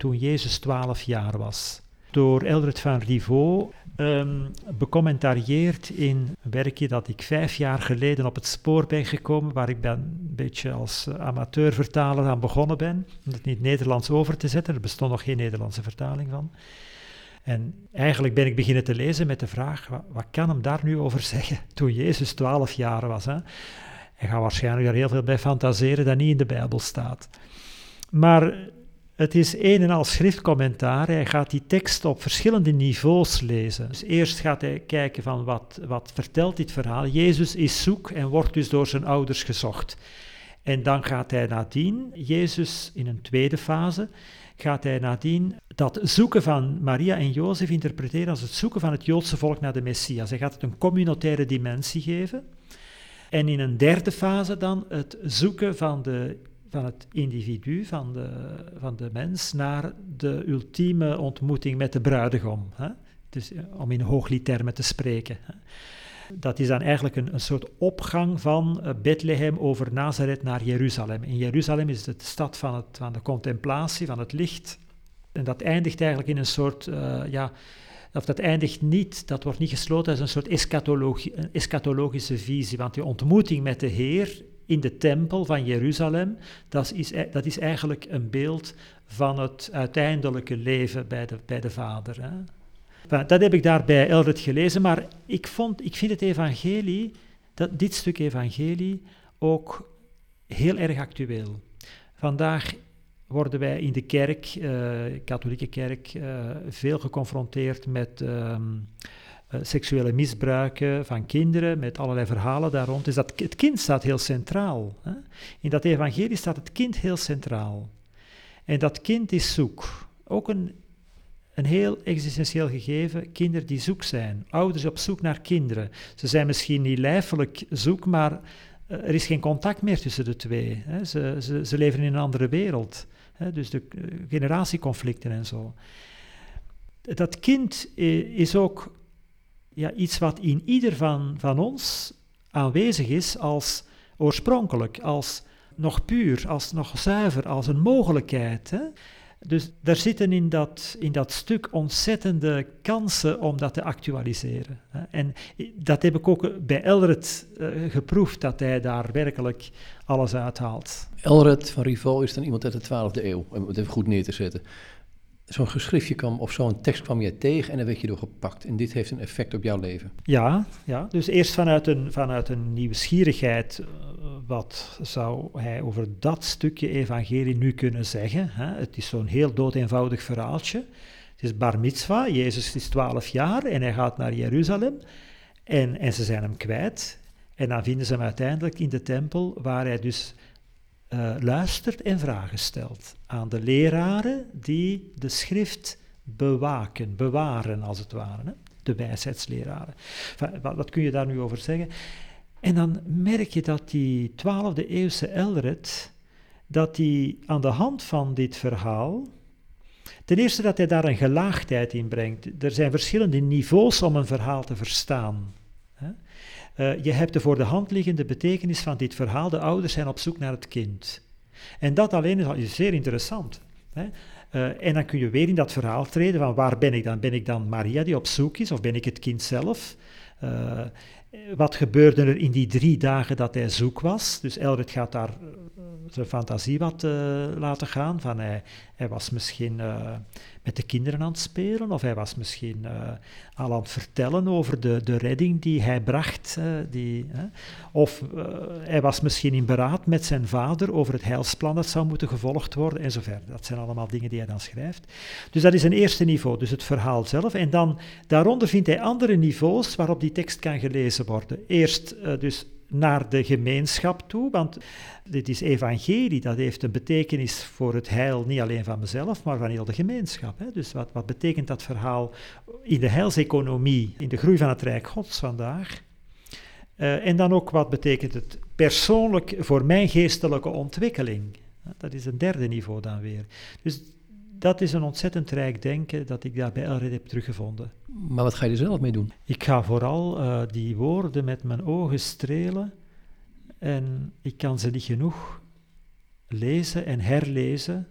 toen Jezus 12 jaar was. Door Eldred van Rivaux um, becommentarieerd in een werkje dat ik vijf jaar geleden op het spoor ben gekomen, waar ik ben een beetje als amateurvertaler aan begonnen ben, om het niet Nederlands over te zetten. Er bestond nog geen Nederlandse vertaling van. En eigenlijk ben ik beginnen te lezen met de vraag, wat, kan hem daar nu over zeggen toen Jezus 12 jaar was? Hè? Hij gaat waarschijnlijk er heel veel bij fantaseren dat niet in de Bijbel staat. Maar het is een en al schriftcommentaar. Hij gaat die tekst op verschillende niveaus lezen. Dus eerst gaat hij kijken van wat, wat vertelt dit verhaal. Jezus is zoek en wordt dus door zijn ouders gezocht. En dan gaat hij nadien, Jezus in een tweede fase, gaat hij nadien dat zoeken van Maria en Jozef interpreteren als het zoeken van het Joodse volk naar de Messias. Hij gaat het een communautaire dimensie geven. En in een derde fase dan het zoeken van, de, van het individu, van de, van de mens, naar de ultieme ontmoeting met de bruidegom. Hè? Dus eh, om in hoogliedtermen te spreken. Hè? Dat is dan eigenlijk een, een soort opgang van uh, Bethlehem over Nazareth naar Jeruzalem. In Jeruzalem is het de stad van, het, van de contemplatie, van het licht. En dat eindigt eigenlijk in een soort, uh, ja, of dat eindigt niet, dat wordt niet gesloten als een soort eschatologie, eschatologische visie. Want die ontmoeting met de Heer in de tempel van Jeruzalem, dat is, e-, dat is eigenlijk een beeld van het uiteindelijke leven bij de, bij de Vader. Hè. Dat heb ik daar bij gelezen, maar ik, vond, ik vind het evangelie, dat, dit stuk evangelie, ook heel erg actueel. Vandaag worden wij in de kerk, uh, katholieke kerk, uh, veel geconfronteerd met uh, seksuele misbruiken van kinderen, met allerlei verhalen daar rond. Dus dat, het kind staat heel centraal. Hè? In dat evangelie staat het kind heel centraal. En dat kind is zoek. Ook een een heel existentieel gegeven, kinderen die zoek zijn, ouders op zoek naar kinderen. Ze zijn misschien niet lijfelijk zoek, maar uh, er is geen contact meer tussen de twee. Hè. Ze, ze, ze, leven in een andere wereld. Hè. Dus de uh, generatieconflicten en zo. Dat kind is ook ja, iets wat in ieder van, van ons aanwezig is als oorspronkelijk, als nog puur, als nog zuiver, als een mogelijkheid. Hè. Dus daar zitten in dat, in dat stuk ontzettende kansen om dat te actualiseren. En dat heb ik ook bij Elred uh, geproefd, dat hij daar werkelijk alles uithaalt. Elred van Rival is dan iemand uit de 12e eeuw, om het even goed neer te zetten. Zo'n geschriftje kwam, of zo'n tekst kwam je tegen en dan werd je door gepakt. En dit heeft een effect op jouw leven. Ja, ja. dus eerst vanuit een, vanuit een nieuwsgierigheid wat zou hij over dat stukje evangelie nu kunnen zeggen? Hè? Het is zo'n heel dood eenvoudig verhaaltje. Het is bar mitzwa, Jezus is twaalf jaar en hij gaat naar Jeruzalem en, en ze zijn hem kwijt. En dan vinden ze hem uiteindelijk in de tempel, waar hij dus uh, luistert en vragen stelt aan de leraren die de schrift bewaken, bewaren als het ware, hè? de wijsheidsleraren. Wat, kun je daar nu over zeggen? En dan merk je dat die 12e eeuwse Elred, dat hij aan de hand van dit verhaal, ten eerste dat hij daar een gelaagdheid in brengt. Er zijn verschillende niveaus om een verhaal te verstaan. Uh, je hebt de voor de hand liggende betekenis van dit verhaal. De ouders zijn op zoek naar het kind. En dat alleen is zeer interessant. Hè? Uh, en dan kun je weer in dat verhaal treden van waar ben ik dan? Ben ik dan Maria die op zoek is of ben ik het kind zelf? Uh, wat gebeurde er in die drie dagen dat hij zoek was? Dus Elred gaat daar zijn fantasie wat uh, laten gaan. Van hij, hij was misschien uh, met de kinderen aan het spelen, of hij was misschien al aan het vertellen over de, de redding die hij bracht. die, of hij was misschien in beraad met zijn vader over het heilsplan dat zou moeten gevolgd worden, en zo verder. Dat zijn allemaal dingen die hij dan schrijft. Dus dat is een eerste niveau, dus het verhaal zelf. En dan daaronder vindt hij andere niveaus waarop die tekst kan gelezen worden. Eerst dus naar de gemeenschap toe, want dit is evangelie, dat heeft een betekenis voor het heil niet alleen van mezelf, maar van heel de gemeenschap. Hè. Dus wat, wat betekent dat verhaal in de heilseconomie, in de groei van het Rijk Gods vandaag? Uh, en dan ook wat betekent het persoonlijk voor mijn geestelijke ontwikkeling? Dat is een derde niveau dan weer. Dus dat is een ontzettend rijk denken dat ik daar bij Elred heb teruggevonden. Maar wat ga je er zelf mee doen? Ik ga vooral uh, die woorden met mijn ogen strelen en ik kan ze niet genoeg lezen en herlezen.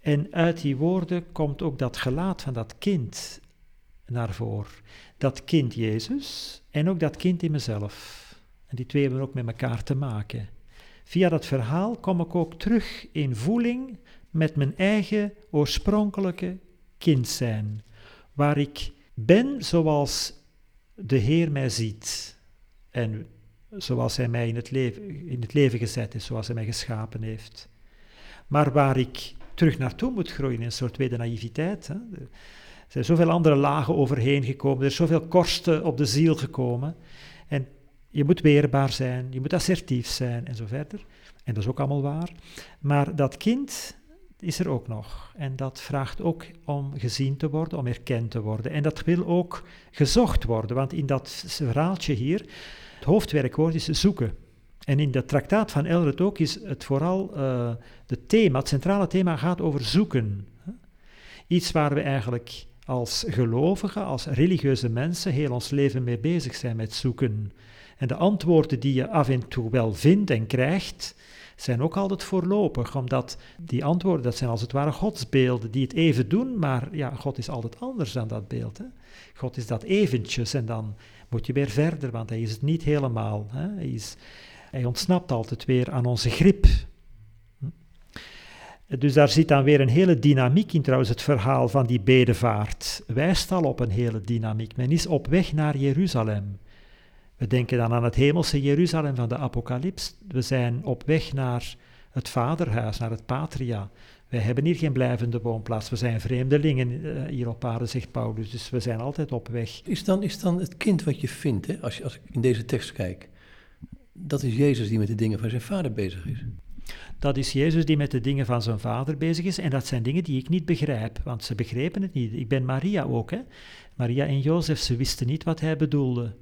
En uit die woorden komt ook dat gelaat van dat kind naar voren. Dat kind Jezus en ook dat kind in mezelf. En die twee hebben ook met elkaar te maken. Via dat verhaal kom ik ook terug in voeling met mijn eigen oorspronkelijke kind zijn, waar ik ben zoals de Heer mij ziet en zoals Hij mij in het, leven, in het leven gezet is, zoals Hij mij geschapen heeft. Maar waar ik terug naartoe moet groeien, in een soort tweede naïviteit. Hè. Er zijn zoveel andere lagen overheen gekomen, er is zoveel korsten op de ziel gekomen. En je moet weerbaar zijn, je moet assertief zijn en zo verder. En dat is ook allemaal waar. Maar dat kind is er ook nog. En dat vraagt ook om gezien te worden, om erkend te worden. En dat wil ook gezocht worden, want in dat verhaaltje hier, het hoofdwerkwoord is zoeken. En in dat traktaat van Eldred ook is het vooral uh, het thema, het centrale thema gaat over zoeken. Iets waar we eigenlijk als gelovigen, als religieuze mensen heel ons leven mee bezig zijn met zoeken. En de antwoorden die je af en toe wel vindt en krijgt, zijn ook altijd voorlopig, omdat die antwoorden, dat zijn als het ware godsbeelden die het even doen, maar ja, God is altijd anders dan dat beeld. Hè? God is dat eventjes en dan moet je weer verder, want hij is het niet helemaal. Hè? Hij, is, hij ontsnapt altijd weer aan onze grip. Hm? Dus daar zit dan weer een hele dynamiek in, trouwens, het verhaal van die bedevaart wijst al op een hele dynamiek. Men is op weg naar Jeruzalem. We denken dan aan het hemelse Jeruzalem van de Apocalyps. We zijn op weg naar het vaderhuis, naar het patria. Wij hebben hier geen blijvende woonplaats. We zijn vreemdelingen uh, hier op aarde, zegt Paulus. Dus we zijn altijd op weg. Is dan, is dan het kind wat je vindt, hè, als, je, als ik in deze tekst kijk, dat is Jezus die met de dingen van zijn vader bezig is? Dat is Jezus die met de dingen van zijn vader bezig is. En dat zijn dingen die ik niet begrijp, want ze begrepen het niet. Ik ben Maria ook. Hè. Maria en Jozef, ze wisten niet wat hij bedoelde.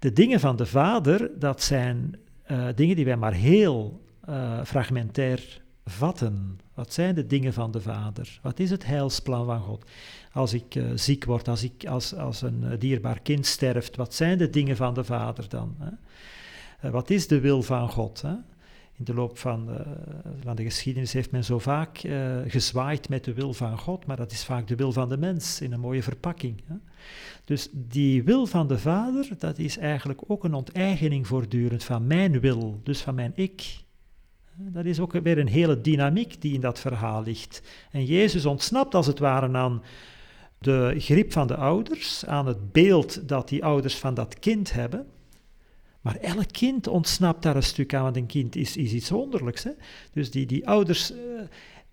De dingen van de Vader, dat zijn uh, dingen die wij maar heel uh, fragmentair vatten. Wat zijn de dingen van de Vader? Wat is het heilsplan van God? Als ik uh, ziek word, als, ik, als, als een dierbaar kind sterft, wat zijn de dingen van de Vader dan? Hè? wat is de wil van God? Hè? In de loop van de, van de geschiedenis heeft men zo vaak uh, gezwaaid met de wil van God, maar dat is vaak de wil van de mens in een mooie verpakking. Hè. Dus die wil van de Vader, dat is eigenlijk ook een onteigening voortdurend van mijn wil, dus van mijn ik. Dat is ook weer een hele dynamiek die in dat verhaal ligt. En Jezus ontsnapt als het ware aan de grip van de ouders, aan het beeld dat die ouders van dat kind hebben. Maar elk kind ontsnapt daar een stuk aan, want een kind is, is iets wonderlijks. Hè? Dus die, die ouders uh,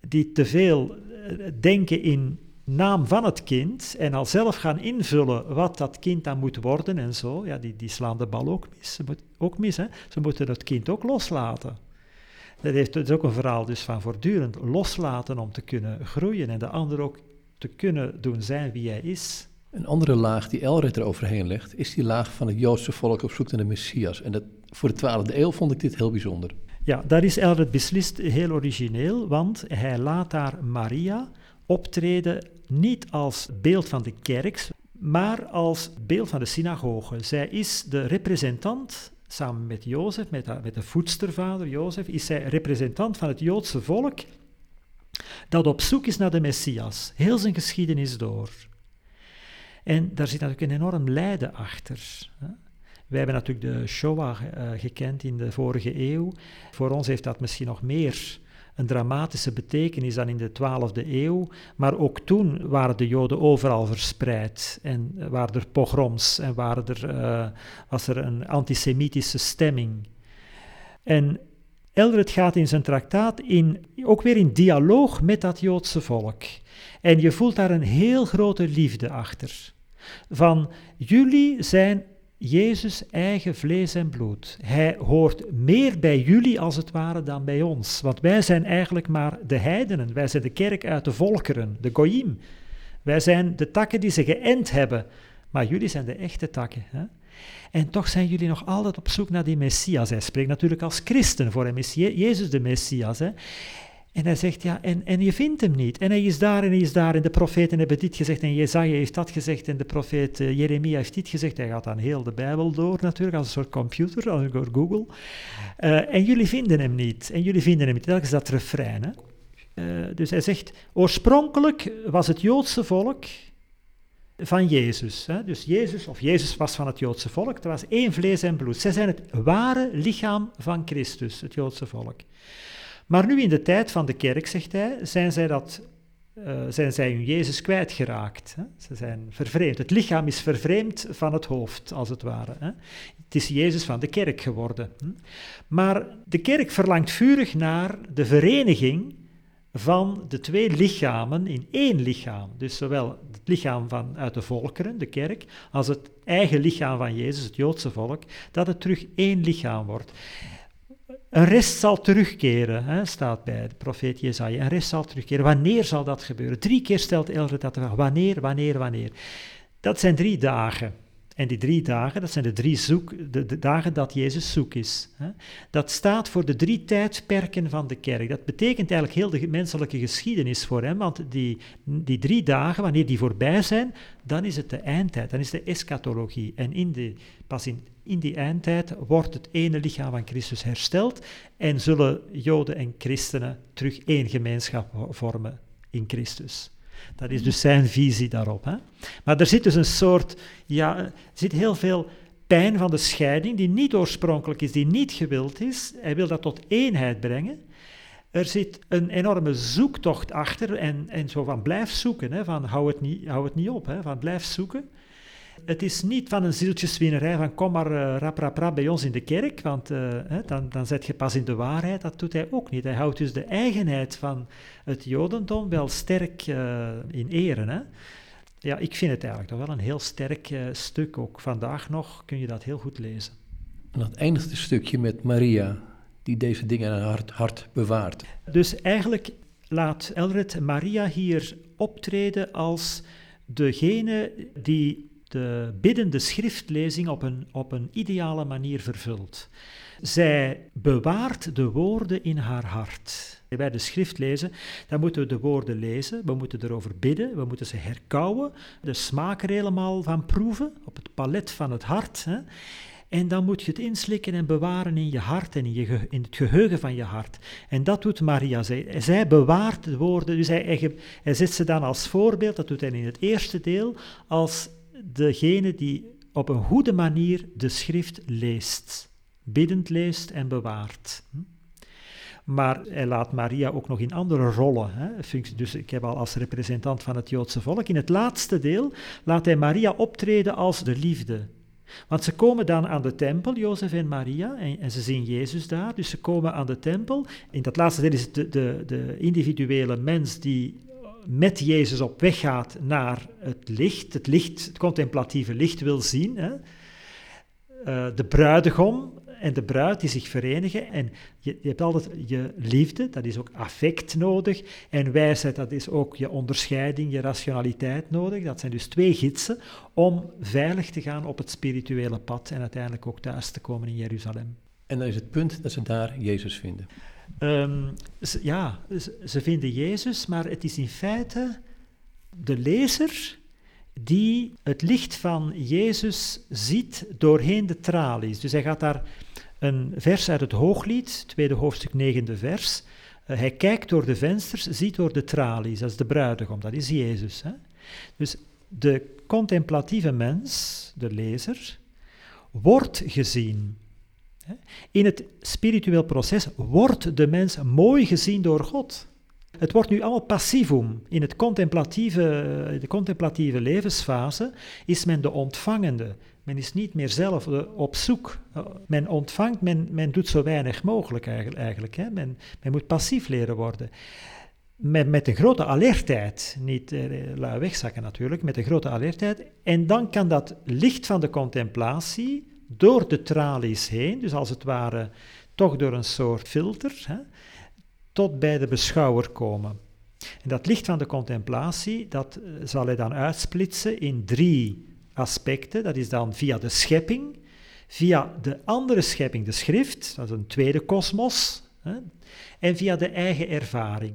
die te veel uh, denken in naam van het kind en al zelf gaan invullen wat dat kind dan moet worden en zo, ja, die, die slaan de bal ook mis. Ze, ook mis hè? Ze moeten het kind ook loslaten. Dat, heeft, dat is ook een verhaal dus van voortdurend loslaten om te kunnen groeien en de ander ook te kunnen doen zijn wie hij is. Een andere laag die Elred er overheen legt, is die laag van het Joodse volk op zoek naar de Messias. En dat, voor de 12e eeuw vond ik dit heel bijzonder. Ja, daar is Elred beslist heel origineel, want hij laat daar Maria optreden niet als beeld van de kerk, maar als beeld van de synagoge. Zij is de representant, samen met Jozef, met, met de voedstervader Jozef, is zij representant van het Joodse volk dat op zoek is naar de Messias, heel zijn geschiedenis door. En daar zit natuurlijk een enorm lijden achter. Wij hebben natuurlijk de Shoah uh, gekend in de vorige eeuw. Voor ons heeft dat misschien nog meer een dramatische betekenis dan in de 12e eeuw. Maar ook toen waren de Joden overal verspreid en waren er pogroms en er, uh, was er een antisemitische stemming. En Eldred gaat in zijn traktaat in, ook weer in dialoog met dat Joodse volk. En je voelt daar een heel grote liefde achter. Van jullie zijn Jezus eigen vlees en bloed. Hij hoort meer bij jullie als het ware dan bij ons. Want wij zijn eigenlijk maar de heidenen. Wij zijn de kerk uit de volkeren, de goyim. Wij zijn de takken die ze geënt hebben. Maar jullie zijn de echte takken. Hè? En toch zijn jullie nog altijd op zoek naar die Messias. Hij spreekt natuurlijk als christen voor hem Jezus de Messias. Hè? En hij zegt, ja, en, en je vindt hem niet. En hij is daar en hij is daar. En de profeten hebben dit gezegd en Jezaja heeft dat gezegd en de profeet uh, Jeremia heeft dit gezegd. Hij gaat dan heel de Bijbel door natuurlijk, als een soort computer, als door Google. Uh, en jullie vinden hem niet. En jullie vinden hem niet. Dat is dat refrein, hè? dus hij zegt, oorspronkelijk was het Joodse volk van Jezus. Hè? Dus Jezus, of Jezus was van het Joodse volk, er was één vlees en bloed. Zij zijn het ware lichaam van Christus, het Joodse volk. Maar nu in de tijd van de kerk, zegt hij, zijn zij, dat, uh, zijn zij hun Jezus kwijtgeraakt. Hè? Ze zijn vervreemd. Het lichaam is vervreemd van het hoofd, als het ware. Hè? Het is Jezus van de kerk geworden. Hm? Maar de kerk verlangt vurig naar de vereniging van de twee lichamen in één lichaam. Dus zowel het lichaam van uit de volkeren, de kerk, als het eigen lichaam van Jezus, het Joodse volk, dat het terug één lichaam wordt. Een rest zal terugkeren, hè, staat bij de profeet Jezaja. Een rest zal terugkeren. Wanneer zal dat gebeuren? Drie keer stelt Elder dat de vraag. Wanneer, wanneer, wanneer? Dat zijn drie dagen. En die drie dagen, dat zijn de drie zoek, de, dagen dat Jezus zoek is. Hè. Dat staat voor de drie tijdperken van de kerk. Dat betekent eigenlijk heel de menselijke geschiedenis voor hem, want die, die drie dagen, wanneer die voorbij zijn, dan is het de eindtijd, dan is de eschatologie. En in de, pas in, in die eindtijd wordt het ene lichaam van Christus hersteld en zullen Joden en christenen terug één gemeenschap vormen in Christus. Dat is dus zijn visie daarop. Hè. Maar er zit dus een soort, ja, zit heel veel pijn van de scheiding, die niet oorspronkelijk is, die niet gewild is. Hij wil dat tot eenheid brengen. Er zit een enorme zoektocht achter en, en zo van blijf zoeken, hè, van hou het niet, hou het niet op, hè, van blijf zoeken. Het is niet van een zieltjeswinnerij van kom maar uh, rap, rap, rap bij ons in de kerk, want uh, hè, dan, dan zet je pas in de waarheid. Dat doet hij ook niet. Hij houdt dus de eigenheid van het jodendom wel sterk uh, in ere. Hè. Ja, ik vind het eigenlijk toch wel een heel sterk stuk. Ook vandaag nog kun je dat heel goed lezen. En dat eindigt een stukje met Maria, die deze dingen aan haar hart, hart bewaart. Dus eigenlijk laat Elred Maria hier optreden als degene die de biddende schriftlezing op een, op een ideale manier vervult. Zij bewaart de woorden in haar hart. Bij de schrift lezen, dan moeten we de woorden lezen, we moeten erover bidden, we moeten ze herkauwen, de smaak er helemaal van proeven, op het palet van het hart. Hè. En dan moet je het inslikken en bewaren in je hart en in, je in het geheugen van je hart. En dat doet Maria. Zij, zij bewaart de woorden, dus hij, hij zet ze dan als voorbeeld, dat doet hij in het eerste deel, als degene die op een goede manier de schrift leest, biddend leest en bewaart. Hm? Maar hij laat Maria ook nog in andere rollen. Hè, dus ik heb al als representant van het Joodse volk. In het laatste deel laat hij Maria optreden als de liefde. Want ze komen dan aan de tempel, Jozef en Maria, en, en, ze zien Jezus daar. Dus ze komen aan de tempel. In dat laatste deel is het de, de, de individuele mens die met Jezus op weg gaat naar het licht, het licht, het contemplatieve licht wil zien. Hè. Uh, de bruidegom en de bruid die zich verenigen. En je, je, hebt altijd je liefde, dat is ook affect nodig. En wijsheid, dat is ook je onderscheiding, je rationaliteit nodig. Dat zijn dus twee gidsen om veilig te gaan op het spirituele pad en uiteindelijk ook thuis te komen in Jeruzalem. En dan is het punt dat ze daar Jezus vinden. Um, ja, ze vinden Jezus, maar het is in feite de lezer die het licht van Jezus ziet doorheen de tralies. Dus hij gaat daar een vers uit het Hooglied, tweede hoofdstuk, negende vers. Uh, hij kijkt door de vensters, ziet door de tralies, dat is de bruidegom, dat is Jezus. Hè? Dus de contemplatieve mens, de lezer, wordt gezien in het spiritueel proces wordt de mens mooi gezien door God. Het wordt nu allemaal passivum. In het contemplatieve, de contemplatieve levensfase is men de ontvangende. Men is niet meer zelf op zoek. Men ontvangt, men, men doet zo weinig mogelijk eigenlijk. Hè. Men, men moet passief leren worden. Met, met een grote alertheid, niet eh, lui wegzakken natuurlijk, met een grote alertheid. En dan kan dat licht van de contemplatie door de tralies heen, dus als het ware toch door een soort filter, hè, tot bij de beschouwer komen. En dat licht van de contemplatie, dat eh, zal hij dan uitsplitsen in drie aspecten. Dat is dan via de schepping, via de andere schepping, de schrift, dat is een tweede kosmos, en via de eigen ervaring.